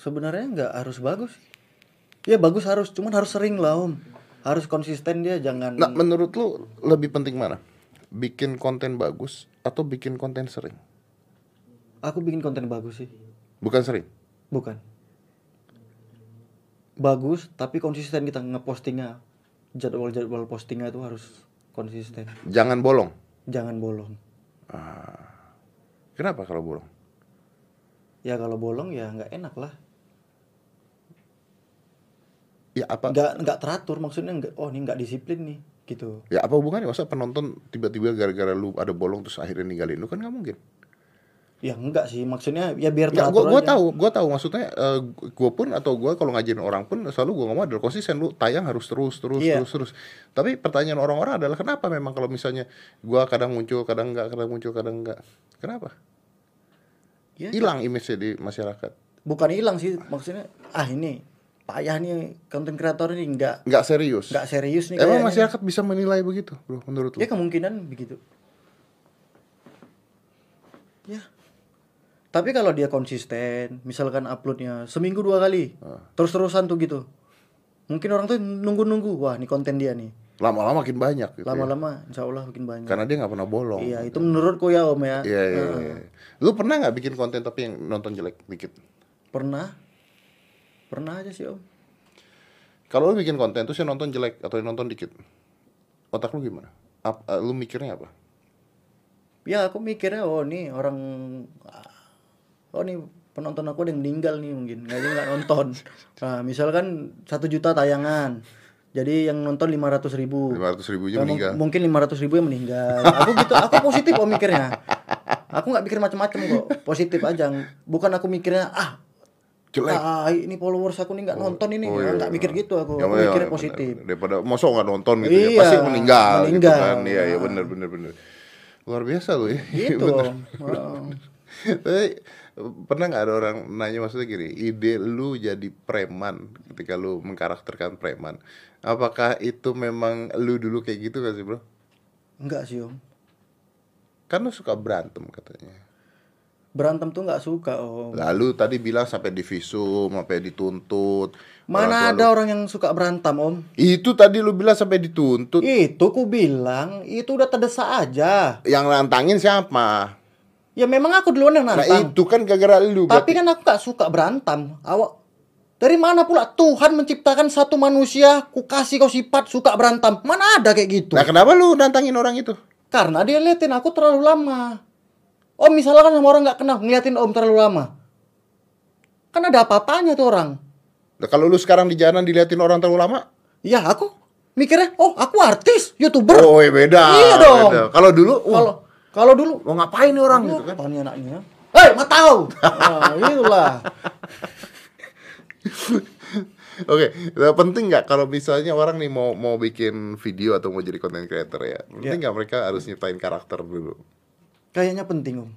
Sebenarnya nggak harus bagus. Ya bagus harus, cuman harus sering lah om. Harus konsisten dia, jangan. Nah, menurut lu lebih penting mana? Bikin konten bagus atau bikin konten sering? Aku bikin konten bagus sih. Bukan sering. Bukan. Bagus, tapi konsisten kita ngepostingnya. Jadwal-jadwal postingnya itu harus konsisten. Jangan bolong. Jangan bolong. Kenapa kalau bolong? Ya kalau bolong ya nggak enak lah. Ya apa? Nggak nggak teratur maksudnya nggak. Oh ini nggak disiplin nih gitu. Ya apa hubungannya? Masa penonton tiba-tiba gara-gara lu ada bolong terus akhirnya ninggalin lu kan nggak mungkin. Ya enggak sih maksudnya ya biar Ya, teratur gua, gua aja. tahu, gua tahu maksudnya eh, gua pun atau gua kalau ngajarin orang pun selalu gua ngomong adalah konsisten lu tayang harus terus terus Iya. terus terus. Tapi pertanyaan orang-orang adalah kenapa memang kalau misalnya gua kadang muncul, kadang enggak, kadang muncul, kadang enggak. Kenapa? Ya, Hilang image di masyarakat. bukan hilang sih maksudnya. Ah ini payah nih konten kreator ini nggak Enggak serius. nggak serius nih Emang masyarakat bisa menilai begitu, Bro, menurut lu? Ya kemungkinan begitu. Ya. Tapi kalau dia konsisten, misalkan uploadnya seminggu dua kali, terus-terusan tuh gitu. Mungkin orang tuh nunggu-nunggu, wah ini konten dia nih. Lama-lama makin banyak gitu. ya. Lama-lama insya Allah makin banyak. Karena dia nggak pernah bolong. Iya, itu menurutku ya Om ya. Iya, iya, iya. Lu pernah nggak bikin konten tapi yang nonton jelek dikit? Pernah. Pernah aja sih Om. Kalau lu bikin konten terus yang nonton jelek atau yang nonton dikit, otak lu gimana? Ap- eh, lu mikirnya apa? Ya aku mikirnya oh nih orang oh nih penonton aku ada yang meninggal nih mungkin nggak nggak nonton. <laughs> Nah misalkan satu juta tayangan, jadi yang nonton lima ratus ribu. Lima ratus ribu aja mung- meninggal. mungkin lima ratus ribu yang meninggal. Aku gitu, aku positif om mikirnya. Aku nggak mikir macam-macam kok, positif aja. Bukan aku mikirnya ah Jelek. ah, ini followers aku nih nggak nonton ini, Oh, iya, nggak iya. mikir gitu aku. Ya, aku ya, mikirnya benar, positif. Daripada mosok nggak nonton gitu ya, Iya, pasti meninggal, gitu meninggal. kan. Iya, iya benar benar benar. Luar biasa lu ya. <laughs> Gitu Bener. om. Oh. Tapi pernah nggak ada orang nanya maksudnya gini, ide lu jadi preman ketika lu mengkarakterkan preman, apakah itu memang lu dulu kayak gitu gak sih bro? Enggak sih om. Kan lu suka berantem katanya. Berantem tuh nggak suka om. Lalu tadi bilang sampai divisum, sampai dituntut. Mana Orang ada orang yang suka berantem om? lu- Itu tadi lu bilang sampai dituntut. Itu ku bilang itu udah terdesak aja. Yang nantangin siapa? Ya memang aku duluan yang Nah nantang. itu kan gara-gara lu. Tapi kan aku gak suka berantem. Awak dari mana pula Tuhan menciptakan satu manusia, ku kasih kau sifat suka berantem. Mana ada kayak gitu? Nah kenapa lu nantangin orang itu? Karena dia liatin aku terlalu lama. Om misalkan sama orang nggak kenal ngeliatin om terlalu lama. Kan ada apa-apanya tuh orang. Nah, kalau lu sekarang di jalan diliatin orang terlalu lama? Ya aku mikirnya, oh aku artis, youtuber. Oh iya beda. Iya dong. beda. Kalau dulu, Kalau kalau dulu mau ngapain nih orang gitu kan? Apa nih anaknya? Hei, matau. Nah, itulah. <laughs> Oke, nah, penting nggak kalau misalnya orang nih mau mau bikin video atau mau jadi content creator ya? Penting nggak mereka harus nyiptain karakter dulu? Kayaknya penting, Om.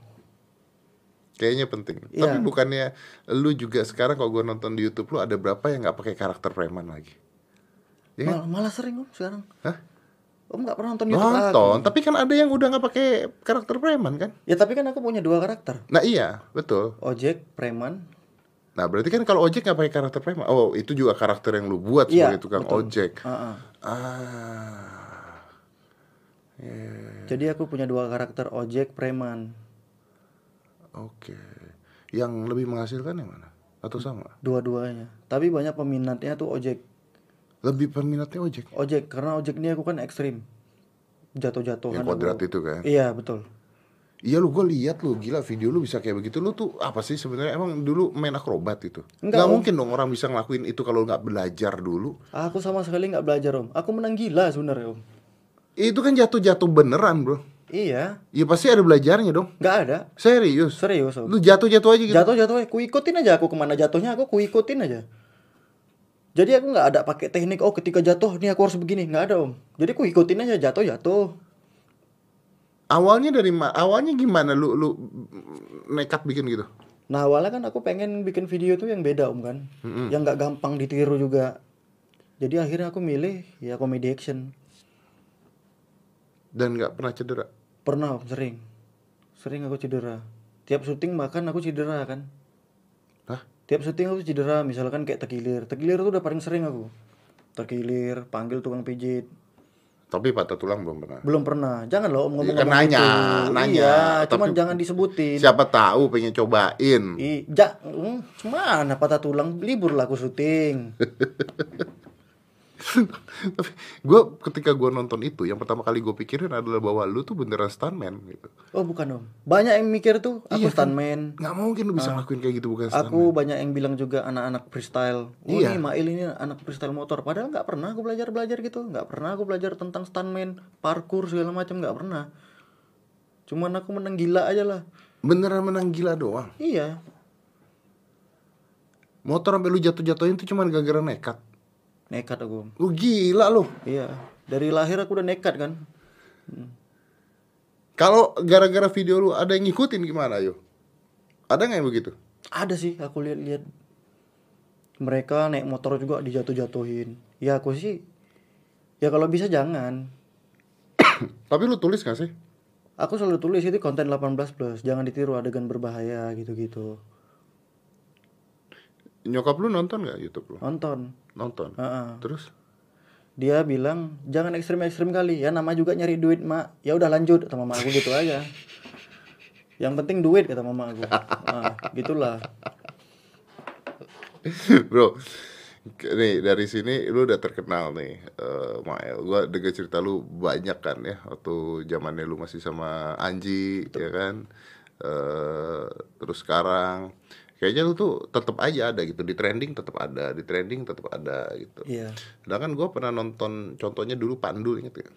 Kayaknya penting. Iya. Tapi bukannya lu juga sekarang kalau gue nonton di YouTube lu ada berapa yang nggak pakai karakter preman lagi? Ya kan? Mal- malah sering, Om, sekarang. Hah? Om nggak pernah nonton YouTube Nonton, tapi kan ada yang udah nggak pakai karakter preman kan? Ya tapi kan aku punya dua karakter. Nah iya, betul. Ojek, preman. Nah berarti kan kalau ojek nggak pakai karakter preman. Oh itu juga karakter yang lu buat Iya, sebagai tukang betul. ojek. Ah, ah. Ah, Jadi aku punya dua karakter ojek, preman. oke. Yang lebih menghasilkan yang mana? Atau sama? Dua-duanya. Tapi banyak peminatnya tuh ojek. Lebih peminatnya ojek. Ojek karena ojek ini aku kan ekstrim. Jatuh-jatuhan. Yang kuadrat aku. itu kan? Iya, betul. Iya lu gue lihat lu gila video lu bisa kayak begitu lu tuh apa sih sebenarnya emang dulu main akrobat itu Enggak, nggak Om. mungkin dong orang bisa ngelakuin itu kalau nggak belajar dulu Aku sama sekali nggak belajar, Om. Aku menang gila sebenarnya, Om. Itu kan jatuh-jatuh beneran bro Iya, ya pasti ada belajarnya dong nggak ada. serius Serius, lu jatuh-jatuh aja gitu Jatuh-jatuh, ku ikutin aja aku ke mana jatuhnya, aku ku ikutin aja. Jadi aku nggak ada pakai teknik, oh ketika jatuh nih aku harus begini, nggak ada om. Jadi ku ikutin aja jatuh-jatuh. awalnya dari ma- awalnya gimana lu lu nekat bikin gitu Nah awalnya kan aku pengen bikin video tuh yang beda om kan, yang nggak gampang ditiru juga. Jadi akhirnya aku milih ya comedy action. Dan nggak pernah cedera Pernah om, sering, sering aku cedera. Tiap syuting makan aku cedera kan. Hah? Tiap syuting aku cedera, misalkan kayak tekilir. Tekilir tuh udah paling sering aku. Tekilir, panggil tukang pijit. tapi patah tulang belum pernah Belum pernah. Jangan loh om ngomong kan nanya, nanya. Iya, cuman Tapi- jangan disebutin. siapa tahu pengen cobain I, ja, hmm, mana patah tulang libur lah aku syuting. <laughs> tapi gue ketika gue nonton itu yang pertama kali gue pikirin adalah bahwa lu tuh beneran stuntman gitu Oh bukan om. Banyak yang mikir tuh aku Iya kan? stuntman. nggak mungkin lu bisa ngelakuin kayak gitu bukan stuntman Aku banyak yang bilang juga anak-anak freestyle. Oh Iya. nih Mail ini anak freestyle motor. Padahal nggak pernah aku belajar belajar gitu. Nggak pernah aku belajar tentang stuntman, parkour segala macam nggak pernah. Cuman aku menang gila aja lah. beneran menang gila doang Iya. motor sampai lu jatuh-jatuhin tuh cuman gara-gara nekat Nekat aku. Lu gila lu Iya. Dari lahir aku udah nekat kan. kalau gara-gara video lu ada yang ngikutin gimana yo ada nggak yang begitu Ada sih aku lihat-lihat mereka naik motor juga dijatuh-jatuhin. Ya aku sih ya kalau bisa jangan. <coughs> tapi lu tulis gak sih Aku selalu tulis itu konten 18 plus, jangan ditiru adegan berbahaya gitu-gitu. Nyokap lu nonton nggak YouTube lu? Nonton. Nonton. Heeh. Terus? Dia bilang jangan ekstrim-ekstrim kali ya nama juga nyari duit mak. Ya udah lanjut kata mama aku gitu aja. Yang penting duit kata mama aku. <laughs> Ah, gitulah. Bro, nih dari sini lu udah terkenal nih, eh Mael. Gua dengar cerita lu banyak kan ya, waktu zamannya lu masih sama Anji, ya kan. eh terus sekarang, kayaknya lu tuh tetap aja ada gitu di trending, tetap ada di trending, tetap ada gitu. Iya. Sedangkan gua pernah nonton contohnya dulu Pandu, inget gak?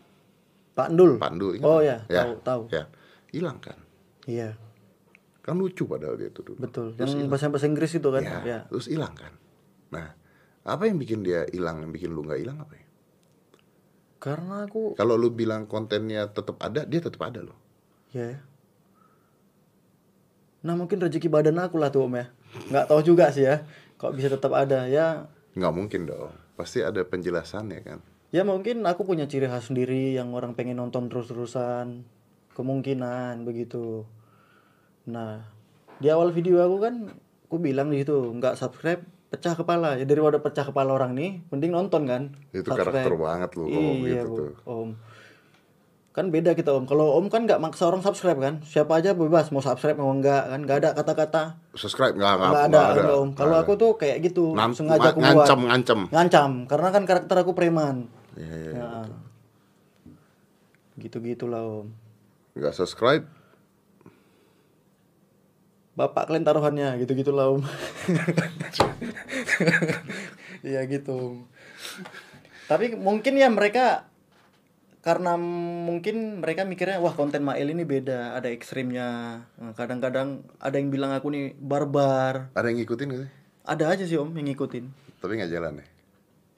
Pak Ndul. Pandu, inget Oh nggak? ya, tahu tahu. Ya, hilang kan? Iya, Kan lucu padahal dia tuh dulu. betul. Yang bahasa bahasa Inggris itu kan. Ya, Ya. terus hilang kan. Nah, apa yang bikin dia hilang, yang bikin lu nggak hilang apa ya? Karena aku Kalau lu bilang kontennya tetap ada, dia tetap ada loh. ya. Nah, mungkin rezeki badan aku lah tuh Om ya. Nggak tahu juga sih ya. Kok bisa tetap ada ya? Nggak mungkin dong. Pasti ada penjelasannya kan. Ya mungkin aku punya ciri khas sendiri yang orang pengen nonton terus-terusan. Kemungkinan begitu. Nah, di awal video aku kan aku bilang di situ nggak subscribe pecah kepala ya daripada pecah kepala orang nih mending nonton kan Itu karakter banget kalau iya gitu Bu, tuh. om kan beda kita om. Kalau om kan nggak maksa orang subscribe kan? Siapa aja bebas mau subscribe mau enggak kan? Nggak ada kata-kata. Subscribe nggak nggak nggak ada, nggak enggak, om? Kalau aku tuh kayak gitu Nam- sengaja aku buat. ngancam ngancam. ngancam karena kan karakter aku preman. Iya, iya, iya. Nah, gitu gitulah om. Nggak subscribe, bapak kalian taruhannya gitu gitulah om. <laughs> Iya gitu om. Tapi mungkin ya mereka karena mungkin mereka mikirnya wah konten Mail ini beda ada ekstrimnya Nah, kadang-kadang ada yang bilang aku nih barbar ada yang ngikutin nggak sih? ada aja sih om yang ngikutin Tapi nggak jalan ya.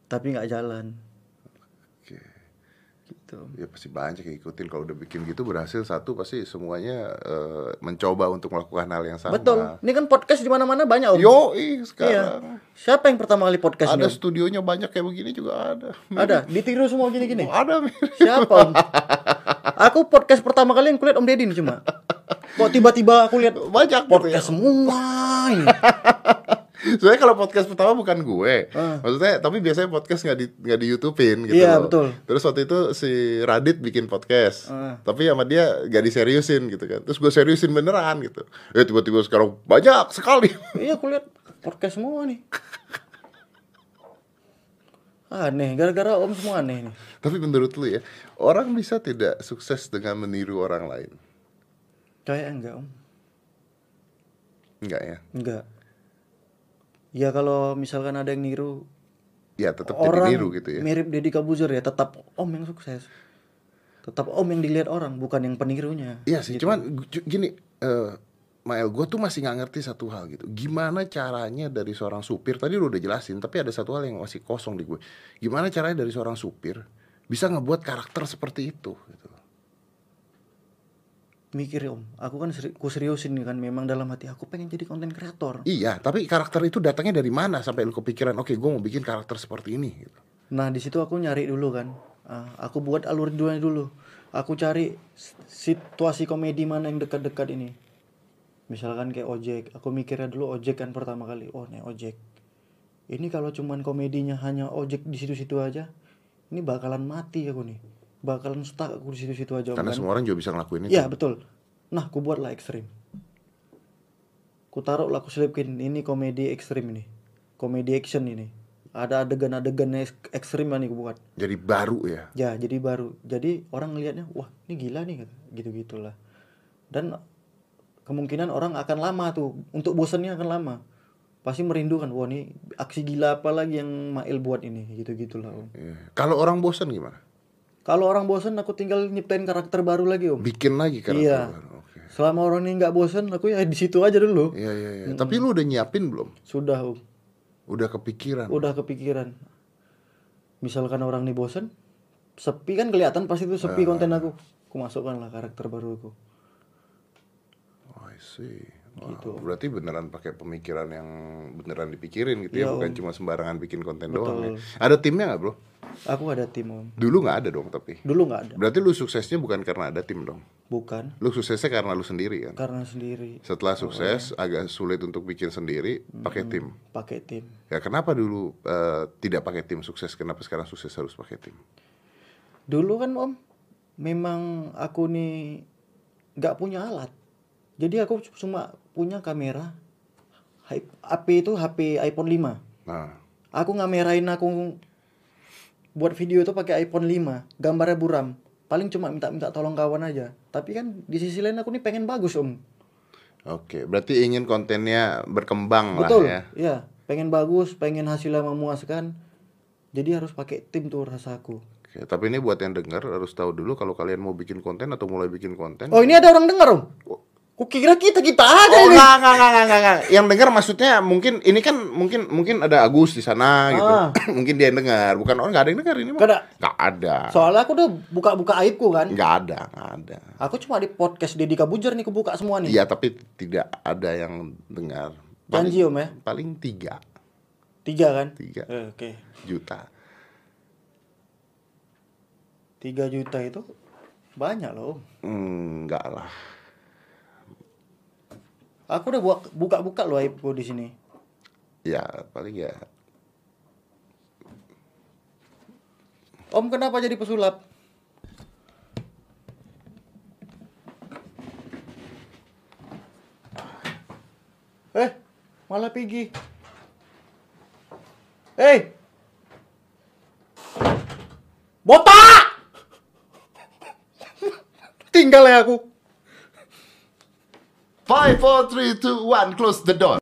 tapi nggak jalan. Gitu Ya pasti banyak yang ngikutin. Kalau udah bikin gitu berhasil satu pasti semuanya eh, mencoba untuk melakukan hal yang sama. betul ini kan podcast di mana-mana banyak om Yo, iya sekarang siapa yang pertama kali podcast ada ini Om? studionya banyak kayak begini juga ada. ada ditiru semua gini-gini <laughs> Ada mirip. Siapa om? Aku podcast pertama kali yang kulihat Om Deddy nih cuma. Kok tiba-tiba aku lihat banyak gitu ya. podcast semua ini. <laughs> Soalnya kalau podcast pertama bukan gue, Ah. maksudnya tapi biasanya podcast nggak di nggak di YouTubein gitu Iya, loh. betul. Terus waktu itu si Radit bikin podcast, Ah. tapi sama dia nggak diseriusin gitu kan. Terus gue seriusin beneran gitu. Ya tiba-tiba sekarang banyak sekali. <laughs> Iya aku lihat podcast semua nih. Aneh, gara-gara Om semua aneh nih. tapi menurut lu ya, orang bisa tidak sukses dengan meniru orang lain? Kayak enggak Om? Enggak ya? Enggak. Ya kalau misalkan ada yang niru Ya tetap jadi niru gitu ya. mirip Deddy Kabuzer ya tetap Om yang sukses. Tetap Om yang dilihat orang bukan yang penirunya. Iya sih, Gitu. cuman gini, eh Mael, gue tuh masih nggak ngerti satu hal gitu. Gimana caranya dari seorang supir? Tadi lu udah jelasin, tapi ada satu hal yang masih kosong di gue. Gimana caranya dari seorang supir bisa ngebuat karakter seperti itu? Gitu. Mikir om aku kan seri, ku seriusin kan memang dalam hati aku pengen jadi konten kreator Iya, tapi karakter itu datangnya dari mana sampai lu kepikiran? Oke, gue mau bikin karakter seperti ini. Gitu. nah di situ aku nyari dulu kan Ah, aku buat alur dua dulu aku cari situasi komedi mana yang dekat-dekat ini misalkan kayak ojek aku mikirnya dulu ojek kan pertama kali oh nih ojek ini kalau cuman komedinya hanya ojek di situ-situ aja ini bakalan mati aku nih bakalan stuck aku di situ-situ aja Karena kan? semua orang juga bisa ngelakuin itu. Iya betul. Nah, aku buatlah ekstrim. Ku taruh lah, aku selipin ini komedi ekstrim ini, komedi action ini. Ada adegan-adegan ek- ekstrim nih aku buat. Jadi baru ya. Ya, jadi baru. Jadi orang ngelihatnya, wah ini gila nih, kata. gitu-gitulah. Dan kemungkinan orang akan lama tuh, untuk bosannya akan lama. Pasti merindukan, wah ini aksi gila apa lagi yang Mail buat ini, gitu-gitulah. Om. Iya. Kalau orang bosan gimana? Kalau orang bosan, aku tinggal nyiptain karakter baru lagi, Om. Bikin lagi karakter Iya. baru. Oke. Selama orang ini nggak bosan, aku ya di situ aja dulu. Iya, iya, iya. Tapi lu udah nyiapin belum? Sudah, Om. Udah kepikiran? Udah kepikiran. Misalkan orang ini bosan, sepi kan kelihatan pasti itu sepi konten aku. Aku masukkan lah karakter baru aku. Oh, I see. Gitu. Berarti beneran pakai pemikiran yang beneran dipikirin gitu ya, Iya, bukan cuma sembarangan bikin konten doang ya. Ada timnya nggak bro? Aku ada tim om. Dulu nggak ada dong tapi. Dulu nggak ada. Berarti lu suksesnya bukan karena ada tim dong? Bukan Lu suksesnya karena lu sendiri kan? karena sendiri Setelah sukses agak sulit untuk bikin sendiri, pakai tim. pakai tim. Ya kenapa dulu eh, tidak pakai tim sukses? Kenapa sekarang sukses harus pakai tim? Dulu kan om, memang aku nih nggak punya alat. Jadi aku cuma punya kamera. HP itu HP iPhone 5. Nah, Aku ngamerain aku buat video itu pakai iPhone 5, gambarnya buram. Paling cuma minta-minta tolong kawan aja. Tapi kan di sisi lain aku nih pengen bagus om. oke. Berarti ingin kontennya berkembang Betul. lah ya. Iya, pengen bagus, pengen hasilnya memuaskan. Jadi harus pakai tim tuh rasaku. Oke, tapi ini buat yang dengar harus tahu dulu kalau kalian mau bikin konten atau mulai bikin konten. Oh ini ada orang dengar om? Kukira kita kita aja Oh, ini. enggak, enggak, enggak, enggak, enggak, enggak. Yang dengar maksudnya mungkin ini kan mungkin mungkin ada Agus di sana gitu. Ah. <clears throat> mungkin dia yang dengar, bukan orang enggak ada yang dengar ini mah. Ada. Enggak ada. Soalnya aku udah buka-buka aibku kan. Enggak ada, enggak ada. Aku cuma di podcast Deddy Kabujar nih kebuka semua nih. Iya, tapi tidak ada yang dengar. Paling, Janji om ya. paling tiga, Tiga kan? tiga Eh, Oke. juta. Tiga juta itu banyak loh. Om. Hmm, enggak lah. Aku udah buka- buka-buka loh aibku di sini. Ya, paling ya. Om kenapa jadi pesulap? Eh, malah pergi. Eh, botak! Tinggal ya aku. Five, four, three, two, one, close the door.